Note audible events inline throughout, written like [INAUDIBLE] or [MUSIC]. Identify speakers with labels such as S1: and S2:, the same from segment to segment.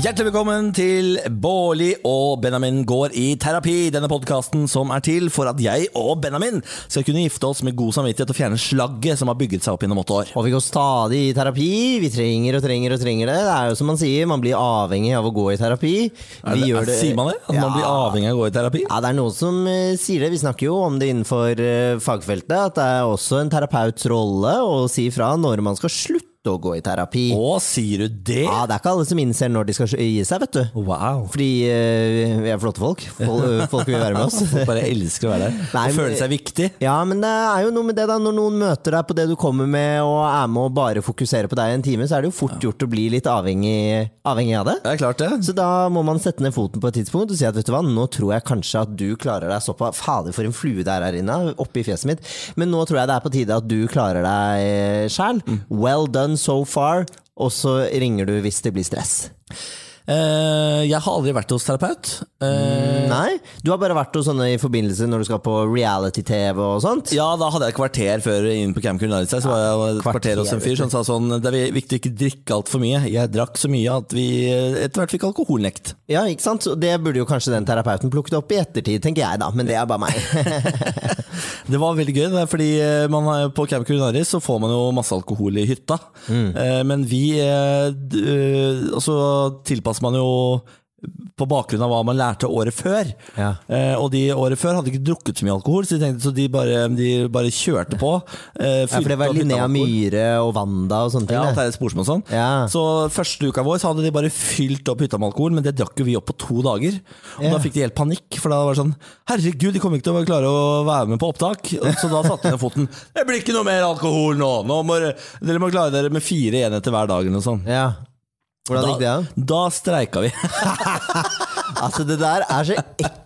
S1: Hjertelig velkommen til Bårli og Benjamin går i terapi. Denne podkasten som er til for at jeg og Benjamin skal kunne gifte oss med god samvittighet og fjerne slagget som har bygget seg opp gjennom åtte år.
S2: Og vi går stadig i terapi. Vi trenger og trenger og trenger det. Det er jo som man sier, man blir avhengig av å gå i terapi.
S1: Er
S2: Vi
S1: det,
S2: det-
S1: Sier man det? At man blir avhengig av å gå i terapi?
S2: Ja, det er noen som eh, sier det. Vi snakker jo om det innenfor eh, fagfeltet. At det er også en terapeuts rolle å si fra når man skal slutte å gå i terapi.
S1: Å, sier du det?
S2: Ja, Det er ikke alle som innser når de skal gi seg, vet du.
S1: Wow.
S2: Fordi uh, vi er flotte folk. Folk, [LAUGHS] folk vil være med oss.
S1: Folk bare elsker å være der.
S2: Nei,
S1: og føle seg viktig.
S2: Ja, men det er jo noe med det da Når noen møter deg på det du kommer med, og er med og bare fokuserer på deg i en time, så er det jo fort gjort å bli litt avhengig, avhengig av det.
S1: Det er klart det.
S2: Så da må man sette ned foten på et tidspunkt og si at vet du hva, nå tror jeg kanskje at du klarer deg såpass Fader, for en flue det er her inne, oppi fjeset mitt. Men nå tror jeg det er på tide at du klarer deg sjæl. Well done so far. Og så ringer du hvis det blir stress.
S1: Uh, jeg har aldri vært hos terapeut. Eh,
S2: Nei, du har bare vært hos sånne i forbindelse når du skal på reality-TV og sånt.
S1: Ja, da hadde jeg et kvarter før inn på Camp Culinaris. Så var jeg et kvarter hos en fyr som sa sånn Det er viktig å ikke drikke altfor mye. Jeg drakk så mye at vi etter hvert fikk alkoholnekt.
S2: Ja, ikke sant? Så det burde jo kanskje den terapeuten plukket opp i ettertid, tenker jeg da. Men det er bare meg. [LAUGHS]
S1: Det var veldig gøy, det er fordi eh, man, på Camp Culinaris så får man jo masse alkohol i hytta. Mm. Men vi eh, eh, Og så tilpasser man jo på bakgrunn av hva man lærte året før.
S2: Ja.
S1: Eh, og de året før hadde ikke drukket så mye alkohol, så de, tenkte, så de, bare, de bare kjørte på. Eh,
S2: Ja, for det var Linnea. Myhre og Wanda og sånne ting.
S1: Ja. Terje Sporsmo og sånn.
S2: Ja.
S1: Så første uka vår så hadde de bare fylt opp hytta med alkohol, men det drakk jo vi opp på to dager. Og
S2: Ja.
S1: da fikk de helt panikk, for da var det sånn Herregud, de kommer ikke til å klare å være med på opptak. Så da satte de ned foten. Det blir ikke noe mer alkohol nå! nå må dere må klare dere med fire enheter hver dag eller noe sånt.
S2: Ja. Hvordan gikk det, da?
S1: Da, streika vi. [LAUGHS]
S2: Altså Det der er så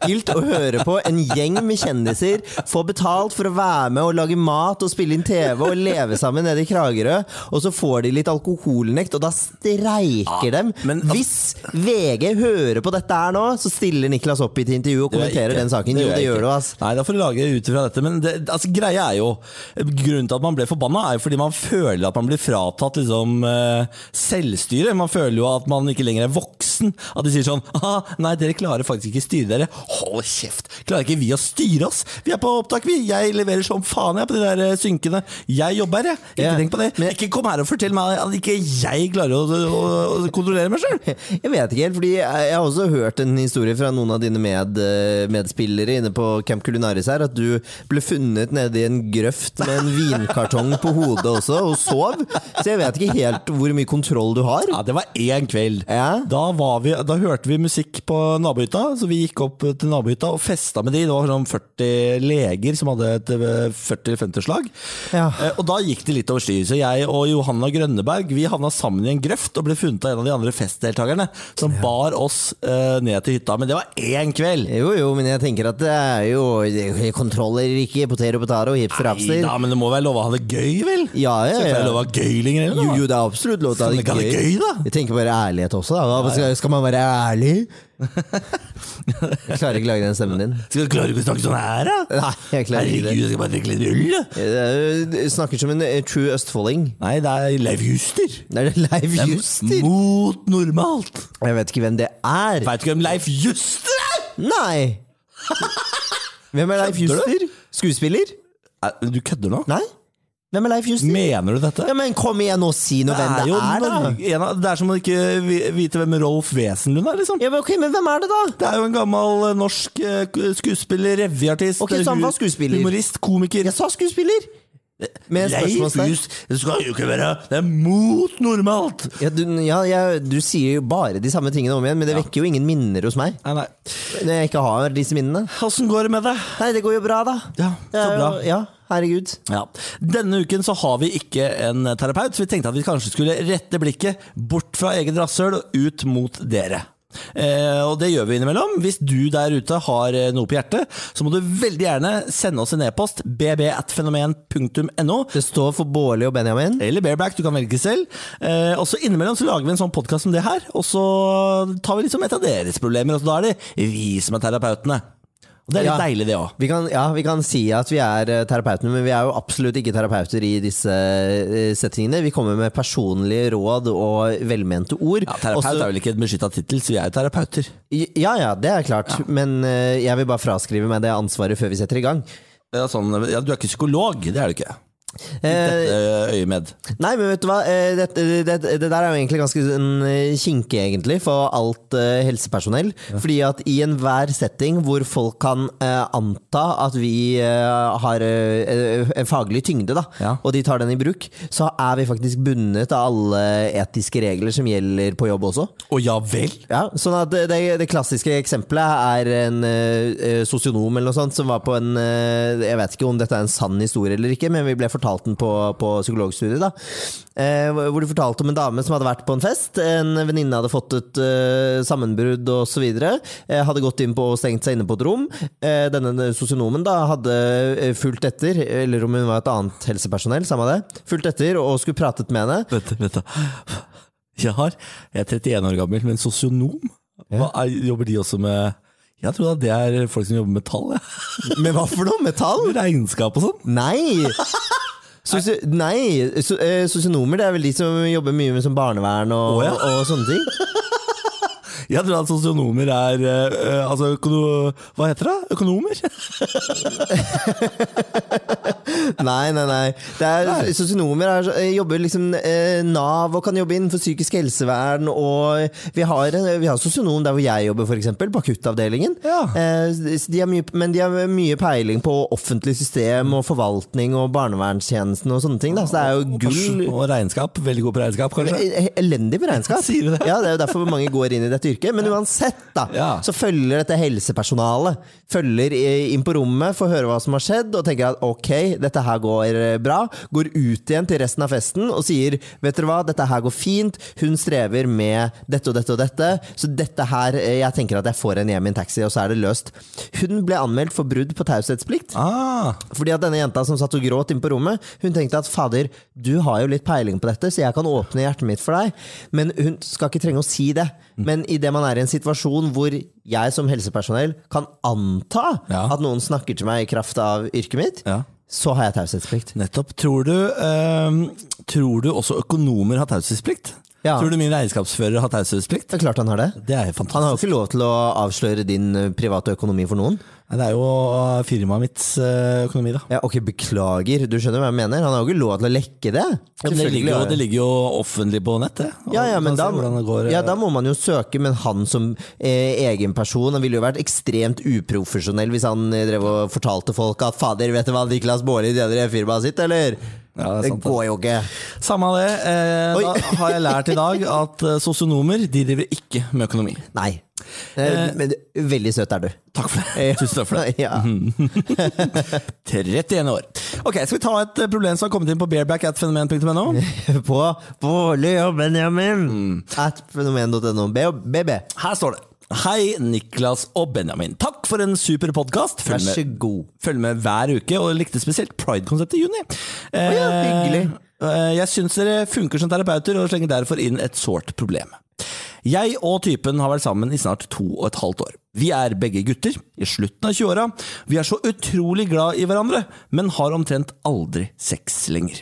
S2: ekkelt å høre på. En gjeng med kjendiser får betalt for å være med og lage mat og spille inn TV og leve sammen nede i Kragerø, og så får de litt alkoholnekt, og da streiker dem.
S1: men
S2: Hvis VG hører på dette her nå, så stiller Niklas opp i et intervju og kommenterer
S1: ikke.
S2: den saken. Jo, det gjør du, ass.
S1: Nei, da får du lage ut ifra dette. Men det, altså, greia er jo Grunnen til at man ble forbanna, er jo fordi man føler at man blir fratatt liksom, eh, selvstyre. Man føler jo at man ikke lenger er voksen. At de sier sånn Nei, dere klarer faktisk ikke styre dere. Hold kjeft! Klarer ikke vi å styre oss? Vi er på opptak, vi. Jeg leverer som faen jeg på de der eh, synkene. Jeg jobber, jeg. Ikke
S2: Ja,
S1: tenk på det.
S2: men-
S1: Ikke kom her og fortell meg at ikke jeg klarer å, å, å kontrollere meg sjøl. [LAUGHS]
S2: Jeg vet ikke helt, fordi jeg har også hørt en historie fra noen av dine med, eh, medspillere inne på Camp Culinaris her, at du ble funnet nede i en grøft med en vinkartong på hodet også, og sov. Så jeg vet ikke helt hvor mye kontroll du har.
S1: Ja, det var én kveld.
S2: Ja.
S1: Da, var vi, da hørte vi musikk på nabohytta, så vi gikk opp til nabohytta og festa med de. Det var sånn 40 leger som hadde et eh, 40-50-slag.
S2: Ja.
S1: Og da gikk det litt over styr. Så jeg og Johanna Grønneberg Vi havna sammen i en grøft og ble funnet av en av de andre festdeltakerne, som bar oss eh, ned til hytta. Men det var én kveld.
S2: Jo, jo, men jeg tenker at det er jo Kontroller ikke poter og potar og hipster for
S1: Nei da, men det må være lov å ha det gøy, vel?
S2: Ja, ja, ja.
S1: være lov å ha gøy lenger, eller?
S2: Jo, jo, det er absolutt lov til å ha
S1: det gøy, da?
S2: Jeg tenker bare ærlighet også. Da. Skal, skal man være ærlig? Jeg klarer ikke å lage den stemmen din.
S1: Skal du klare ikke å snakke sånn her, da?
S2: Nei, jeg klarer ikke
S1: Herregud, jeg skal bare drikke litt øl, da.
S2: Du eh, snakker som en eh, true østfolding.
S1: Nei, det er Leif Juster.
S2: Er det Leif
S1: er
S2: Juster?
S1: Mot normalt.
S2: Jeg vet ikke hvem det er.
S1: Veit du hvem Leif Juster er?
S2: Nei! [LAUGHS] Hvem er Leif
S1: Kødder du?
S2: Juster? Skuespiller?
S1: Eh, Du kødder nå?
S2: Nei? Hvem er Leif Juster?
S1: Mener du dette?
S2: Ja, men Kom igjen og si noe hvem det
S1: jo
S2: er, da!
S1: En av, det er som å ikke vite hvem Rolf Wesenlund er, liksom.
S2: Ja, men, okay, men hvem er det, da?
S1: Det er jo en gammel eh, norsk eh, skuespiller, revyartist,
S2: okay, så han var skuespiller.
S1: humorist, komiker.
S2: Jeg sa skuespiller! Med spørsmålstegn.
S1: Det skal jo ikke være Det er mot normalt!
S2: Ja, du, ja, ja, du sier jo bare de samme tingene om igjen, men det vekker jo ingen minner hos meg.
S1: Nei, nei.
S2: Når jeg ikke har disse minnene.
S1: Åssen går det med deg?
S2: Nei, det går jo bra, da.
S1: Ja, så
S2: er
S1: bra.
S2: jo- Ja, herregud.
S1: Ja. Denne uken så har vi ikke en terapeut, så vi tenkte at vi kanskje skulle rette blikket bort fra eget rasshøl og ut mot dere. Eh, og det gjør vi innimellom. Hvis du der ute har noe på hjertet, så må du veldig gjerne sende oss en e-post bb.fenomen.no.
S2: Det står for Bårli og Benjamin.
S1: Eller Bareback, du kan velge selv. Eh, og så innimellom så lager vi en sånn podkast som det her, og så tar vi liksom et av deres problemer, og så da er det vi som er terapeutene. Og det er litt
S2: Ja.
S1: deilig, det òg.
S2: Vi kan, ja, vi kan si at vi er eh, terapeutene, men vi er jo absolutt ikke terapeuter i disse eh, settingene. Vi kommer med personlige råd og velmente ord.
S1: Ja, terapeut
S2: Også-
S1: er vel ikke et beskytta tittel, så vi er jo terapeuter.
S2: Ja ja, det er klart, men eh, jeg vil bare fraskrive meg det ansvaret før vi setter i gang.
S1: Ja, sånn, ja, du er ikke psykolog, det er du ikke.
S2: Eh,
S1: Dette øyemed.
S2: Nei, men vet du hva? Eh, Det, det, det, der er jo egentlig ganske eh, kinkig, egentlig, for alt helsepersonell. helsepersonell. Fordi at i enhver setting hvor folk kan eh, anta at vi eh, har eh, en faglig tyngde, da,
S1: Ja.
S2: og de tar den i bruk, så er vi faktisk bundet av alle etiske regler som gjelder på jobb også.
S1: Å ja vel?
S2: Ja, sånn at det, det, klassiske eksempelet er en sosionom eller noe sånt som var på en eh, Jeg vet ikke om dette er en sann historie eller ikke, men vi ble fortalt den på, på psykologstudiet. da Eh, Hvor de fortalte om en dame som hadde vært på en fest. En venninne hadde fått et uh, sammenbrudd osv. Uh, hadde gått inn på og stengt seg inne på et rom. Eh, denne sosionomen da hadde eh, fulgt etter, eller om hun var et annet helsepersonell, samme det, fulgt etter og skulle pratet med henne.
S1: Vent, vent da. Jeg, har, jeg er 31 år gammel, men sosionom? Hva er, jobber de også med Jeg tror det er folk som jobber med tall. Ja.
S2: Med hva for noe? Med tall?
S1: Regnskap og sånn.
S2: Nei! [LAUGHS] Sosi nei, so eh, sosionomer det er vel de som jobber mye med sånn barnevern og,
S1: oh, ja.
S2: og sånne ting. [LAUGHS]
S1: Jeg tror at sosionomer er uh, Altså, økono, hva heter det? Økonomer? [LAUGHS]
S2: Nei, nei, nei. Det er, sosionomer er, jobber liksom eh, Nav og kan jobbe innenfor psykisk helsevern. Og vi har, vi har sosionom der hvor jeg jobber, f.eks. På akuttavdelingen.
S1: Ja.
S2: Eh, de har mye, men de har mye peiling på offentlig system og forvaltning og barnevernstjenesten og sånne ting. Da. Så det er jo gull.
S1: Og regnskap. Veldig god på regnskap, kanskje?
S2: Eh, Elendig på regnskap. [LAUGHS]
S1: Sier du det?
S2: Ja, det er jo derfor mange går inn i dette yrket. Men uansett, da,
S1: Ja.
S2: så følger dette helsepersonalet Følger inn på rommet, får høre hva som har skjedd, og tenker at ok, dette her går eh, bra. Går ut igjen til resten av festen og sier vet dere hva, dette her går fint. Hun strever med dette og dette og dette. Så dette her, eh, jeg tenker at jeg får henne hjem i en taxi, og så er det løst. Hun ble anmeldt for brudd på taushetsplikt.
S1: Ah,
S2: Fordi at denne jenta som satt og gråt inn på rommet, hun tenkte at fader, du har jo litt peiling på dette, så jeg kan åpne hjertet mitt for deg. Men hun skal ikke trenge å si det. Men idet man er i en situasjon hvor jeg som helsepersonell kan anta
S1: Ja.
S2: at noen snakker til meg i kraft av yrket mitt,
S1: ja.
S2: så har jeg taushetsplikt.
S1: Nettopp. Tror du, ehm, tror du også økonomer har taushetsplikt?
S2: Ja.
S1: Tror du min regnskapsfører har taushetsplikt?
S2: Det er klart han har det.
S1: Det er jo
S2: Han har jo
S1: fantastisk.
S2: ikke lov til å avsløre din eh, private økonomi for noen.
S1: Nei, Det er jo firmaet mitts eh, økonomi, da.
S2: Ja, ok, beklager, du skjønner hva jeg mener? Han har jo ikke lov til å lekke det.
S1: Ja, det, ligger jo, det ligger jo offentlig på nettet.
S2: Ja, ja, men da,
S1: går, eh.
S2: ja, da må man jo søke, men han som eh, egen person Han ville jo vært ekstremt uprofesjonell hvis han eh, drev og fortalte folk at fader, vet du hva Niklas Baarli tjener i firmaet sitt, eller?
S1: Ja, det
S2: det går jo ikke.
S1: Samme det. Eh, da har jeg lært i dag at eh, sosionomer de driver ikke med økonomi.
S2: Nei. Eh, men veldig søt er du.
S1: Takk for det. Tusen takk for det. [LAUGHS]
S2: Ja. [LAUGHS]
S1: 31 år. Ok, Skal vi ta et eh, problem som har kommet inn på bareback.fenomen.no? [LAUGHS]
S2: På Bårli og Benjamin
S1: Mm.
S2: at fenomen.no. BB.
S1: Her står det. Hei, Niklas og Benjamin. Takk for en super podkast.
S2: Vær
S1: Følg,
S2: så god.
S1: følg med hver uke, og likte spesielt Pride-konseptet i juni. Eh,
S2: ja, hyggelig.
S1: eh, Jeg syns dere funker som terapeuter, og slenger derfor inn et sårt problem. Jeg og typen har vært sammen i snart to og et halvt år. Vi er begge gutter, i slutten av 20-åra. Vi er så utrolig glad i hverandre, men har omtrent aldri sex lenger.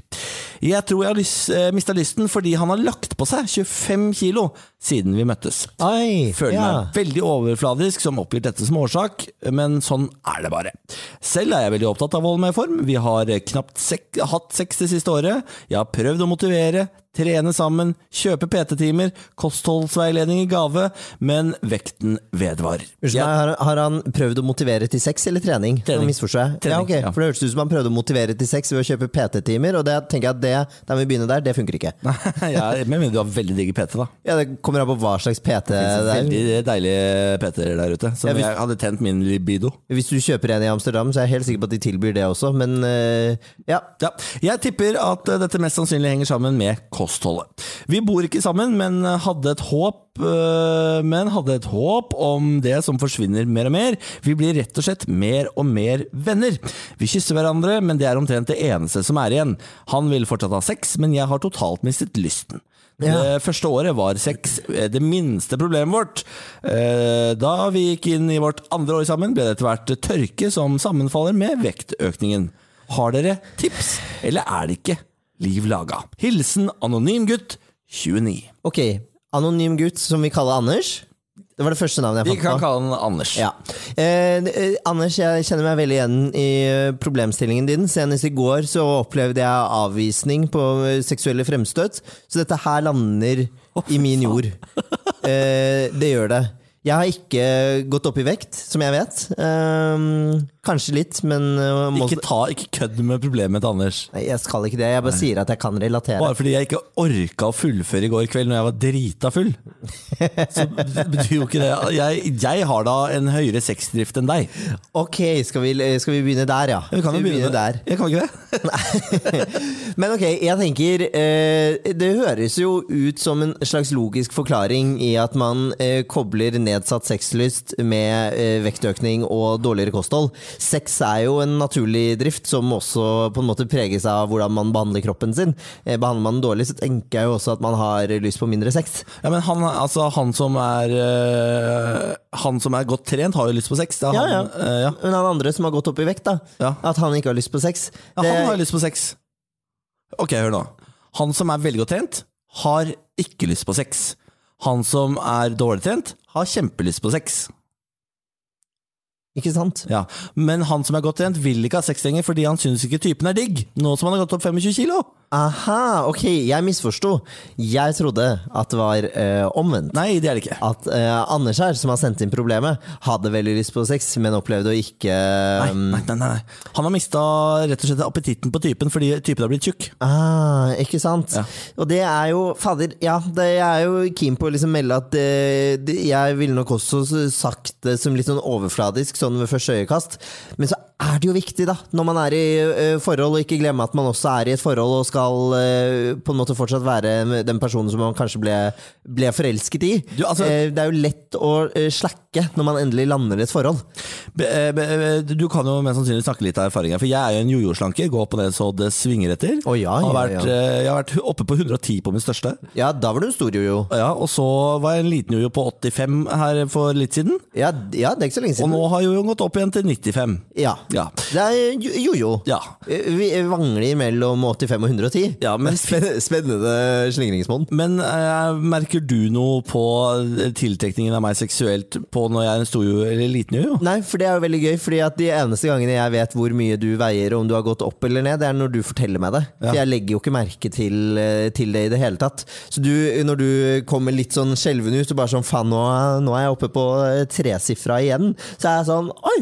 S1: Jeg tror jeg har lys, eh, mista lysten fordi han har lagt på seg 25 kilo siden vi møttes.
S2: Oi,
S1: Føler
S2: ja.
S1: meg veldig overfladisk som oppgir dette som årsak, men sånn er det bare. Selv er jeg veldig opptatt av å holde meg i form. Vi har knapt sek hatt sex det siste året. Jeg har prøvd å motivere, trene sammen, kjøpe PT-timer, kostholdsveiledning i gave, men vekten vedvarer. Jeg-
S2: har, har han prøvd å motivere til sex eller trening?
S1: Trening.
S2: Jeg.
S1: Trening,
S2: ja, okay.
S1: ja.
S2: For det hørtes ut som han prøvde å motivere til sex ved å kjøpe PT-timer, og det tenker jeg at det, der vi begynner der, det funker ikke. [LAUGHS]
S1: ja, men du har veldig digge PT, da.
S2: Ja, Det kommer an på hva slags PT det er.
S1: Veldig deilige PT-er der ute, som
S2: Ja, hvis-
S1: jeg hadde tent min libido.
S2: Hvis du kjøper en i Amsterdam, så er jeg helt sikker på at de tilbyr det også, men uh, ja.
S1: Ja, jeg tipper at eh, dette mest sannsynlig henger sammen med kostholdet. Vi bor ikke sammen, men hadde et håp eh, Men hadde et håp om det som forsvinner mer og mer. Vi blir rett og slett mer og mer venner. Vi kysser hverandre, men det er omtrent det eneste som er igjen. Han vil fortsatt ha sex, men jeg har totalt mistet lysten. Det første året var sex eh, det minste problemet vårt. Eh, Da vi gikk inn i vårt andre år sammen, ble det etter hvert tørke som sammenfaller med vektøkningen. Har dere tips, eller er det ikke liv laga? Hilsen anonym gutt 29.
S2: Ok, anonym gutt som vi kaller Anders. Det var det første navnet
S1: Vi
S2: jeg fant
S1: kan
S2: på.
S1: kalle han Anders.
S2: Ja. Eh, eh, Anders, jeg kjenner meg veldig igjen i eh, problemstillingen din. Senest i går så opplevde jeg avvisning på eh, seksuelle fremstøt. Så dette her lander i min jord. Eh, det gjør det. Jeg har ikke gått opp i vekt, som jeg vet. Um, kanskje litt, men uh, må,
S1: Ikke, ta, ikke kødd med problemet til Anders.
S2: Nei, Jeg skal ikke det. Jeg bare sier at jeg kan relatere.
S1: Bare fordi jeg ikke orka å fullføre i går kveld når jeg var drita full. [LAUGHS] Så betyr jo ikke det. Jeg, jeg har da en høyere sexdrift enn deg.
S2: Ok, skal vi, skal vi begynne der, ja?
S1: Vi kan jo begynne der. Jeg kan ikke [LAUGHS] det.
S2: Men ok, jeg tenker uh, Det høres jo ut som en slags logisk forklaring i at man uh, kobler nedsatt sexlyst med eh, vektøkning og dårligere kosthold. Sex er jo en naturlig drift som også på en måte preges av hvordan man behandler kroppen sin. Eh, behandler man den dårlig, så tenker jeg jo også at man har lyst på mindre sex.
S1: Ja, men han, altså, han, som er, øh, han som er godt trent, har jo lyst på sex. Da. er
S2: Ja,
S1: han,
S2: ja.
S1: ja.
S2: Men han andre som har gått opp i vekt, da.
S1: Ja.
S2: At han ikke har lyst på sex.
S1: Ja, han har lyst på sex. Ok, hør nå. Han som er veldig godt trent, har ikke lyst på sex. Han som er dårlig trent, har kjempelyst på sex.
S2: Ikke sant?
S1: Ja. Men han som er godt trent, vil ikke ha sex lenger fordi han syns ikke typen er digg. Nå som han har gått opp 25 kilo.
S2: Aha, ok, jeg misforsto. Jeg trodde at det var eh, omvendt.
S1: Nei, det er det ikke.
S2: at eh, Anders her, som har sendt inn problemet, hadde veldig lyst på sex, men opplevde å ikke
S1: Nei,
S2: um,
S1: nei, nei, nei. Han har mista rett og slett appetitten på typen fordi typen har blitt tjukk.
S2: Ah, ikke sant?
S1: Ja.
S2: Og det er jo Fader, ja, det, jeg er jo keen på å liksom melde at det, det, jeg ville nok også sagt det som litt sånn overfladisk, sånn ved første øyekast. Men så er det jo viktig, da, når man er i eh, forhold, og ikke glemme at man også er i et forhold og skal eh, på en måte fortsatt være den personen som man kanskje ble, ble forelsket i.
S1: Du, altså-
S2: Eh, det er jo lett å slakke når man endelig lander i et forhold.
S1: Be, be, be, du kan jo mest sannsynlig snakke litt av erfaring her, for jeg er jo en jojo-slanker. Går på det så det svinger etter.
S2: Oh, ja,
S1: har
S2: ja,
S1: vært,
S2: ja.
S1: Jeg har vært oppe på 110 på min største.
S2: Ja, da var du en stor jojo.
S1: Ja, og så var jeg en liten jojo på 85 her for litt siden.
S2: Ja, ja, det er ikke så lenge
S1: Og nå har jojoen gått opp igjen til 95.
S2: Ja.
S1: Ja.
S2: Det er jo- jojo.
S1: Ja.
S2: Vi vangler mellom 85 og 110.
S1: Ja, men- [LAUGHS]
S2: Spennende slingringsmonn.
S1: Men uh, merker du noe på tiltrekningen av meg seksuelt på når jeg er en stor jo eller liten jojo?
S2: Nei, for det er jo veldig gøy, fordi at de eneste gangene jeg vet hvor mye du veier, og om du har gått opp eller ned, det er når du forteller meg det. For jeg legger jo ikke merke til, eh, til det i det hele tatt. Så du, når du kommer litt sånn skjelven ut og bare sånn faen, nå, nå er jeg oppe på eh, tresifra igjen, så er jeg sånn oi,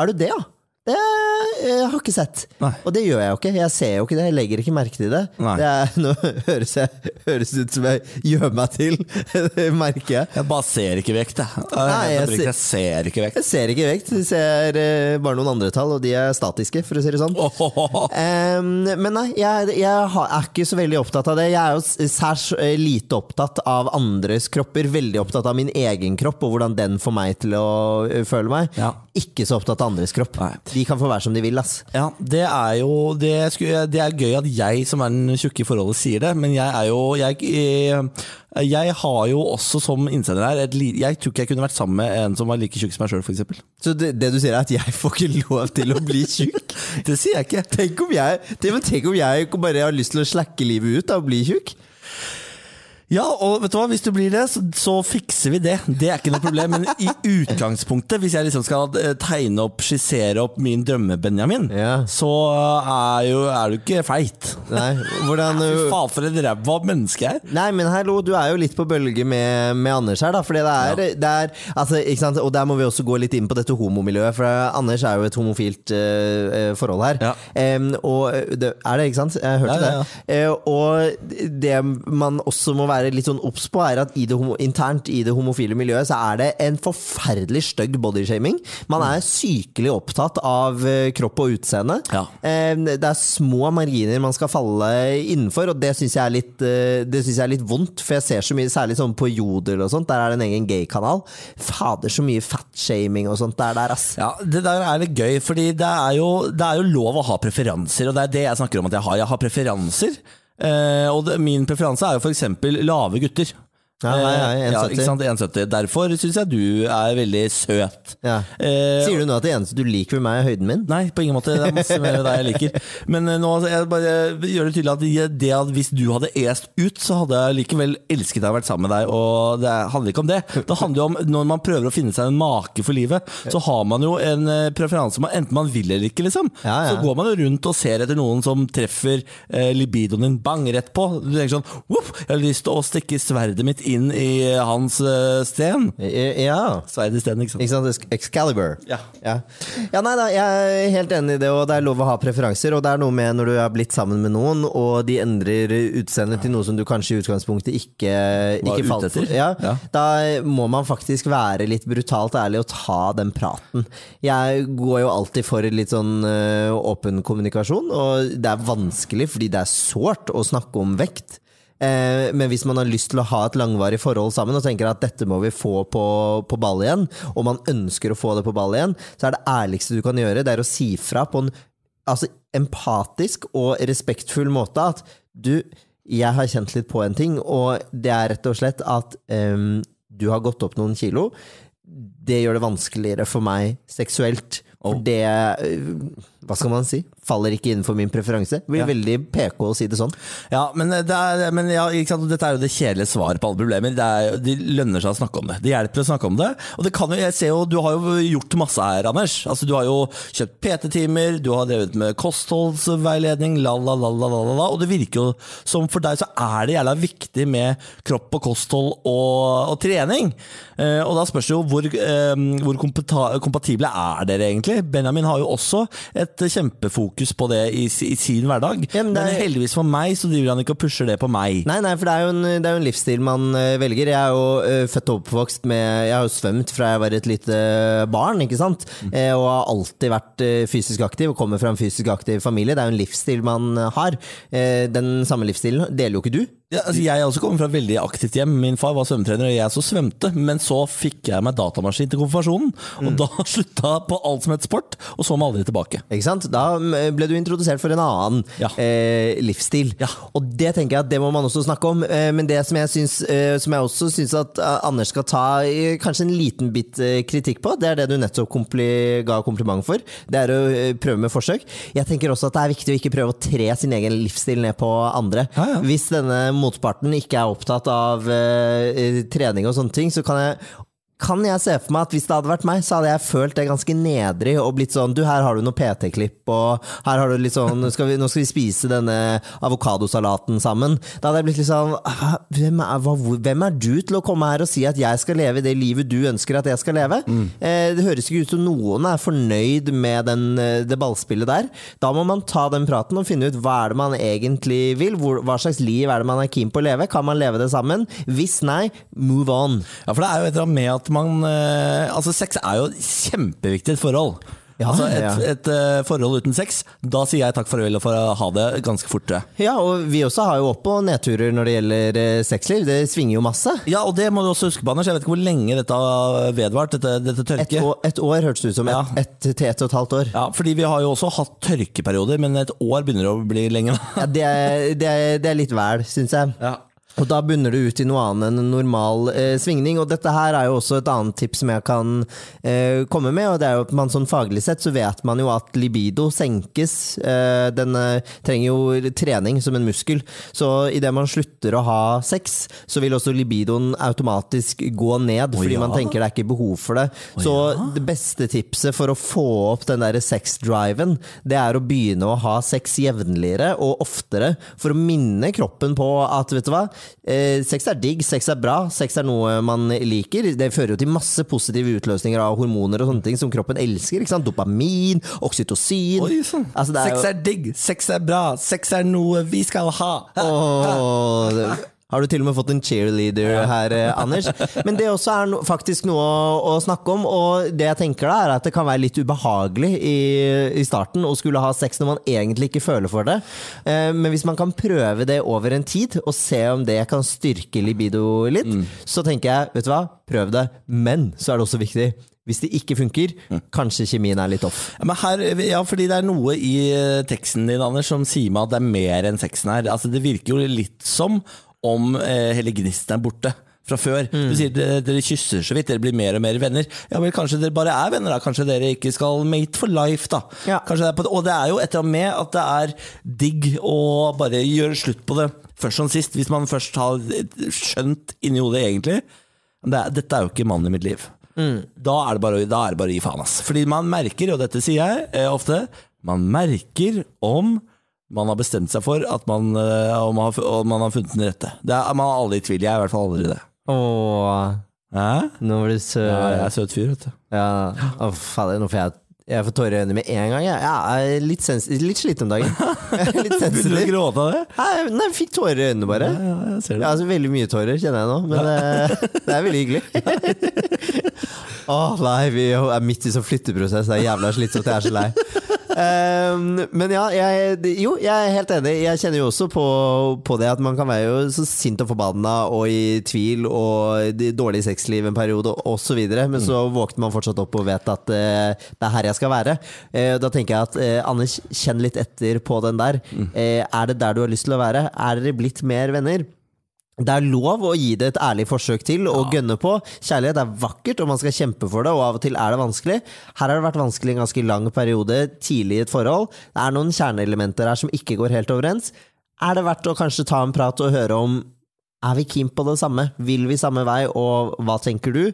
S2: er du det, ja? Det eh, har ikke sett.
S1: Nei.
S2: Og det gjør jeg jo ikke. Jeg ser jo ikke det. Jeg legger ikke merke til det. Det er, [LAUGHS] nå høres jeg høres ut som jeg gjør meg til, [LAUGHS] det merker jeg.
S1: Jeg bare ser ikke vekt, jeg.
S2: Nei,
S1: jeg,
S2: jeg
S1: jeg, jeg ser ikke vekt.
S2: Jeg ser ikke vekt. Jeg ser eh, bare noen andre tall, og de er statiske, for å si det sånn. [LAUGHS] Em, men nei, jeg, jeg er ikke så veldig opptatt av det. Jeg er jo særs eh, lite opptatt av andres kropper. Veldig opptatt av min egen kropp og hvordan den får meg til å føle meg.
S1: Ja.
S2: Ikke så opptatt av andres kropp.
S1: Nei.
S2: De kan få være som de vil, ass.
S1: Ja, det er jo det, skulle, det er gøy at jeg som er den tjukke i forholdet sier det, men jeg er jo Jeg, eh, jeg har jo også som innsender her et, Jeg tror ikke jeg kunne vært sammen med en som var like tjukk som meg sjøl, f.eks.
S2: Så det, det du sier er at jeg får ikke lov til å bli tjukk? [LAUGHS]
S1: Det sier jeg ikke.
S2: Tenk om jeg, tenk om jeg bare har lyst til å slakke livet ut da, og bli tjukk?
S1: Ja, og vet du hva, hvis du blir det, så, så fikser vi det. Det er ikke noe problem. Men i utgangspunktet, hvis jeg liksom skal eh, tegne opp, skissere opp min drømme-Benjamin,
S2: Ja.
S1: så er, jo, er du ikke feit.
S2: Nei, hvordan [LAUGHS]
S1: Fy
S2: uh,
S1: faen, for et ræva menneske jeg er.
S2: Nei, men hallo, du er jo litt på bølge med, med Anders her, da. For det er, det er altså, ikke sant? Og der må vi også gå litt inn på dette homomiljøet, for Anders er jo et homofilt eh, eh, forhold her.
S1: Ja.
S2: Um, og det, Er det, ikke sant? Jeg hørte
S1: Ja, ja, ja.
S2: det. Uh, og det man også må være litt sånn obs på, er at i det internt i det homofile miljøet så er det en forferdelig stygg bodyshaming. Man er sykelig opptatt av eh, kropp og utseende.
S1: Ja.
S2: Det er små marginer man skal falle innenfor, og det syns jeg, er eh, det jeg er litt vondt. For jeg ser så mye, særlig sånn på Jodel og sånt, der er det en egen gay-kanal. Fader, så mye fatshaming og sånt der, der ass.
S1: Ja, Det der er litt gøy, fordi det er, jo, det er jo lov å ha preferanser, og det er det jeg snakker om at jeg har. Jeg har preferanser. Eh, og det, min preferanse er jo f.eks. lave gutter.
S2: Ja, nei, nei,
S1: 1,70. ja,
S2: 1,70.
S1: ikke sant, 1,70. Derfor syns jeg du er veldig søt.
S2: Ja.
S1: Eh,
S2: Sier du nå at det eneste du liker med meg, er høyden min?
S1: Nei, på ingen måte. Det er masse mer ved deg jeg liker. Men eh, nå jeg bare gjør det tydelig at det- at hvis du hadde est ut, så hadde jeg likevel elsket deg og vært sammen med deg. Og det handler ikke om det. Det handler jo om når man prøver å finne seg en make for livet, så har man jo en eh, preferanse, man- enten man vil eller ikke, liksom.
S2: Ja, ja.
S1: Så går man jo rundt og ser etter noen som treffer libidoen din bang rett på. Du tenker sånn Jeg har lyst til å stikke sverdet mitt inn i eh, hans uh, sten.
S2: Eh, Ja.
S1: Sverd i sten, ikke sant.
S2: Ikke sant? Excalibur.
S1: Ja.
S2: Ja. ja, nei da, jeg er helt enig i det, og det er lov å ha preferanser. Og det er noe med når du er blitt sammen med noen, og de endrer utseendet til noe som du kanskje i utgangspunktet ikke,
S1: Var
S2: ikke falt for. Ja,
S1: Ja.
S2: Da må man faktisk være litt brutalt ærlig og ta den praten. Jeg går jo alltid for litt sånn øh, åpen kommunikasjon, og det er vanskelig fordi det er sårt å snakke om vekt. Eh, men hvis man har lyst til å ha et langvarig forhold sammen og tenker at dette må vi få på, på ball igjen, og man ønsker å få det på ball igjen, så er det ærligste du kan gjøre, det er å si fra på en altså, empatisk og respektfull måte at du, jeg har kjent litt på en ting, og det er rett og slett at em, du har gått opp noen kilo. Det gjør det vanskeligere for meg seksuelt. For det øh, Hva skal man si? Faller ikke innenfor min preferanse. Det blir
S1: Ja.
S2: veldig PK å si det sånn.
S1: Ja, men, det er, men ja, dette er jo det kjedelige svaret på alle problemer. Det, er, de lønner seg å snakke om det. Det hjelper å snakke om det. Og det kan jo, jeg ser jo, Du har jo gjort masse her, Anders. Altså, du har jo kjøpt PT-timer, du har drevet med kostholdsveiledning, la, la, la, la, la, la. Og det virker jo som for deg så er det jævla viktig med kropp og kosthold og, og trening. Eh, og da spørs det jo hvor, eh, hvor kompatible er dere egentlig? Benjamin har jo også et kjempefokus på det i, i sin hverdag.
S2: Ja, men
S1: men
S2: er-
S1: heldigvis for meg så driver han ikke og pusher det på meg.
S2: Nei, nei, for det er jo en, det er jo en livsstil man øh, velger. Jeg er jo øh, født og oppvokst med Jeg har jo svømt fra jeg var et lite barn, ikke sant? Mm. og har alltid vært fysisk aktiv og kommer fra en fysisk aktiv familie. Det er jo en livsstil man har. Eh, den samme livsstilen deler jo ikke du.
S1: Ja, altså jeg også kommer fra et veldig aktivt hjem. Min far var svømmetrener, og jeg så svømte. Men så fikk jeg meg datamaskin til konfirmasjonen, og da [LAUGHS] slutta på alt som het sport, og så meg aldri tilbake.
S2: Ikke sant? Da mm, ble du introdusert for en annen
S1: Ja.
S2: eh, livsstil.
S1: Ja.
S2: Og det tenker jeg at det må man også snakke om. Eh, men det som jeg, syns, eh, som jeg også syns at eh, Anders skal ta eh, kanskje en liten bit eh, kritikk på, det er det du nettopp kompli ga kompliment for. Det er å prøve med forsøk. Jeg tenker også at det er viktig å ikke prøve å tre sin egen livsstil ned på andre.
S1: Ja.
S2: Hvis denne motparten ikke er opptatt av eh, trening og sånne ting, så kan jeg kan jeg se for meg at hvis det hadde vært meg, så hadde jeg følt det ganske nedrig og blitt sånn Du, her har du noe PT-klipp, og her har du litt sånn skal, vi, nå skal vi spise denne avokadosalaten sammen. Da hadde jeg blitt litt sånn hvem er, hva, hvem er du til å komme her og si at jeg skal leve det livet du ønsker at jeg skal leve? Eh, det høres ikke ut som noen er fornøyd med den, eh, det ballspillet der. Da må man ta den praten og finne ut hva er det man egentlig vil. Hvor, hva slags liv er det man er keen på å leve? Kan man leve det sammen? Hvis nei, move on.
S1: Ja, for det er jo et eller annet med at man eh, Altså, sex er jo kjempeviktig i forhold.
S2: Ja,
S1: altså,
S2: ja.
S1: et, et eh, forhold uten sex, da sier jeg takk farvel og får ha det ganske fort.
S2: Ja, og vi også har jo opp- og nedturer når det gjelder eh, sexliv. Det svinger jo masse.
S1: Ja, og det må du også huske på, Anders. Jeg vet ikke hvor lenge dette har vedvart, dette, dette
S2: Et
S1: tørket.
S2: år, et år hørtes det ut som.
S1: Ja.
S2: Et, et til ett og et halvt år.
S1: Ja, fordi vi har jo også hatt tørkeperioder, men et år begynner å bli lenge.
S2: Ja, det, er, det, er, det er litt vel, syns jeg.
S1: Ja.
S2: Og da bunner det ut i noe annet enn en normal eh, svingning. Og dette her er jo også et annet tips som jeg kan eh, komme med. Og det er jo at man sånn faglig sett så vet man jo at libido senkes. Eh, den eh, trenger jo trening som en muskel. Så idet man slutter å ha sex, så vil også libidoen automatisk gå ned. fordi
S1: ja.
S2: man tenker det er ikke behov for det. Så det beste tipset for å få opp den der sex-driven, det er å begynne å ha sex jevnligere og oftere. For å minne kroppen på at vet du hva, eh, sex er digg, sex er bra, sex er noe man liker. Det fører jo til masse positive utløsninger av hormoner og sånne ting som kroppen elsker. ikke sant? Dopamin, oksytocin.
S1: Oi, sånn.
S2: Altså, er
S1: sex er digg, sex er bra, sex er noe vi skal ha.
S2: Det- har du til og med fått en cheerleader her, eh, Anders? Men det også er no, faktisk noe å, å snakke om. Og det jeg tenker da er at det kan være litt ubehagelig i, i starten å skulle ha sex når man egentlig ikke føler for det. Eh, men hvis man kan prøve det over en tid, og se om det kan styrke libido litt, så tenker jeg, vet du hva, prøv det. Men så er det også viktig. Hvis det ikke funker, kanskje kjemien er litt off.
S1: Ja, men her, ja, fordi det er noe i eh, teksten din Anders, som sier meg at det er mer enn sexen her. Altså, det virker jo litt som om eh, hele gnisten er borte fra før. Du sier dere, dere kysser så vidt, dere blir mer og mer venner. Ja, vel, Kanskje dere bare er venner, da. Kanskje dere ikke skal mate for life, da.
S2: Ja.
S1: Det på, og det er jo et eller annet med at det er digg å bare gjøre slutt på det først som sist, hvis man først har skjønt inni hodet egentlig. Det er, dette er jo ikke mannen i mitt liv. Da, er bare, da er det bare å gi faen, ass. Fordi man merker, og dette sier jeg eh, ofte, man merker om man har bestemt seg for at man, og man, har, og man har funnet den rette. Det er, man er aldri i tvil. Jeg er i hvert fall aldri det.
S2: Åh,
S1: Hæ?
S2: nå var du søt.
S1: Ja, jeg er søt fyr, vet du.
S2: Ja, Å, fader, nå får jeg jeg får tårer i øynene med en gang. Jeg, jeg er litt, sens litt sliten om dagen. [LAUGHS] Jeg litt
S1: Begynner du å gråte av det?
S2: Nei, nei, jeg fikk tårer i øynene, bare.
S1: Ja, jeg ser
S2: Ja, altså, veldig mye tårer, kjenner jeg nå. Men det, det er veldig hyggelig. [LAUGHS] Åh, nei, vi er midt i sånn flytteprosess. Det er jævla slitsomt. Jeg er så lei. Ehm, men ja, jeg, jo, jeg er helt enig. Jeg kjenner jo også på, på det at man kan være jo så sint og forbanna og i tvil og dårlig sexliv en periode osv. Men så våkner man fortsatt opp og vet at uh, det er her jeg skal være. Uh, da tenker jeg at uh, Anders, kjenn litt etter på den der. Eh, er det der du har lyst til å være? Er dere blitt mer venner? Det er lov å gi det et ærlig forsøk til og gønne på. Kjærlighet er vakkert, og man skal kjempe for det, og av og til er det vanskelig. Her har det vært vanskelig en ganske lang periode tidlig i et forhold. Det er noen kjerneelementer her som ikke går helt overens. Er det verdt å kanskje ta en prat og høre om er vi keen på det samme? Vil vi samme vei, og hva tenker du?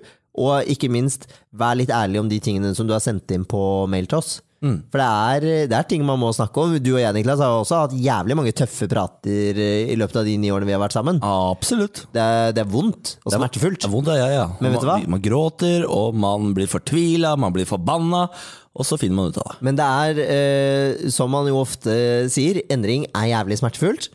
S2: Og ikke minst, vær litt ærlig om de tingene som du har sendt inn på mail til oss. For det er, det er ting man må snakke om. Du og jeg Niklas, har også hatt jævlig mange tøffe prater i løpet av de ni årene vi har vært sammen.
S1: Absolutt.
S2: Det er, det er vondt og smertefullt.
S1: Det er vondt, ja, ja.
S2: Men vet du hva?
S1: Man, man gråter, og man blir fortvila, man blir forbanna, og så finner man ut av det.
S2: Men det er, eh, som man jo ofte sier, endring er jævlig smertefullt,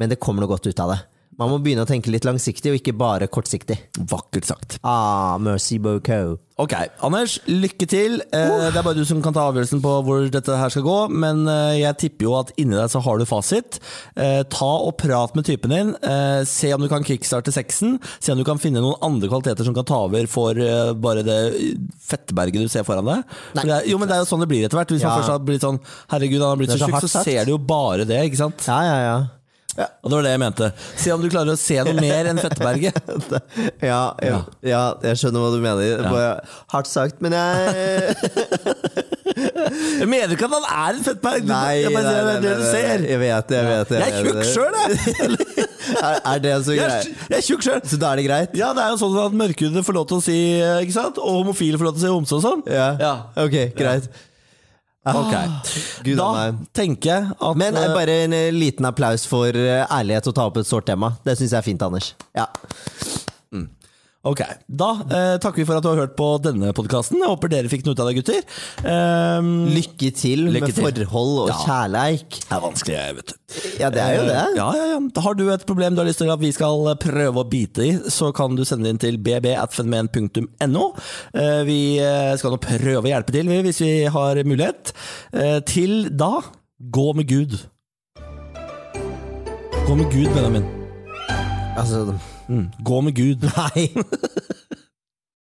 S2: men det kommer noe godt ut av det. Man må begynne å tenke litt langsiktig, og ikke bare kortsiktig.
S1: Vakkert sagt.
S2: Ah, merci beaucoup.
S1: Ok, Anders, lykke til. Uh. Det er bare du som kan ta avgjørelsen på hvor dette her skal gå, men eh, jeg tipper jo at inni deg så har du fasit. Eh, Ta og prat med typen din. Se om du kan kickstarte sexen. Se om du kan finne noen andre kvaliteter som kan ta over for bare det fettberget du ser foran deg. For det er, jo, men det er jo sånn det blir etter hvert. Hvis
S2: Ja.
S1: man først har blitt sånn Herregud, han har blitt så
S2: så
S1: tjukk, så ser du jo bare det, ikke sant?
S2: Ja, ja, ja.
S1: Og det var det jeg mente. Se om du klarer å se noe mer enn Fetteberget. [LAUGHS]
S2: Ja, ja, ja, jeg skjønner hva du mener. Bare Hardt sagt, men jeg [LAUGHS]
S1: Jeg mener ikke at han er en fettberg!
S2: Nei,
S1: jeg bare
S2: nei,
S1: sier det er det du
S2: nei,
S1: ser.
S2: Jeg vet det, jeg vet det.
S1: Jeg er tjukk sjøl, jeg! [LAUGHS]
S2: Er, er det så greit?
S1: jeg er tjukk sjøl.
S2: Så da er det greit?
S1: Ja, det er jo sånn at mørkhudede får lov til å si ikke sant? Og homofile får lov til å si homse og sånn.
S2: Ja. Ok, greit.
S1: Ok.
S2: Gud
S1: Da
S2: meg.
S1: tenker jeg at
S2: Men eh,
S1: eh,
S2: bare en eh, liten applaus for eh, ærlighet å ta opp et sårt tema. Det syns jeg er fint, Anders. Ja.
S1: Ok, Da eh, takker vi for at du har hørt på denne podkasten. Håper dere fikk noe ut av det, gutter. Um,
S2: Lykke til
S1: Lykke
S2: med
S1: til.
S2: forhold og
S1: Ja.
S2: kjærleik.
S1: det er vanskelig, jeg vet du.
S2: Ja, det er jo det.
S1: Uh, Ja, ja, ja. Har du et problem du har lyst til at vi skal prøve å bite i, så kan du sende det inn til bb.fenomen.no. Uh, Vi eh, skal nå prøve å hjelpe til vi, hvis vi har mulighet. Uh, Til da, gå med Gud. Gå med Gud, Benjamin.
S2: Altså
S1: Mm. Gå med Gud.
S2: Nei! [LAUGHS]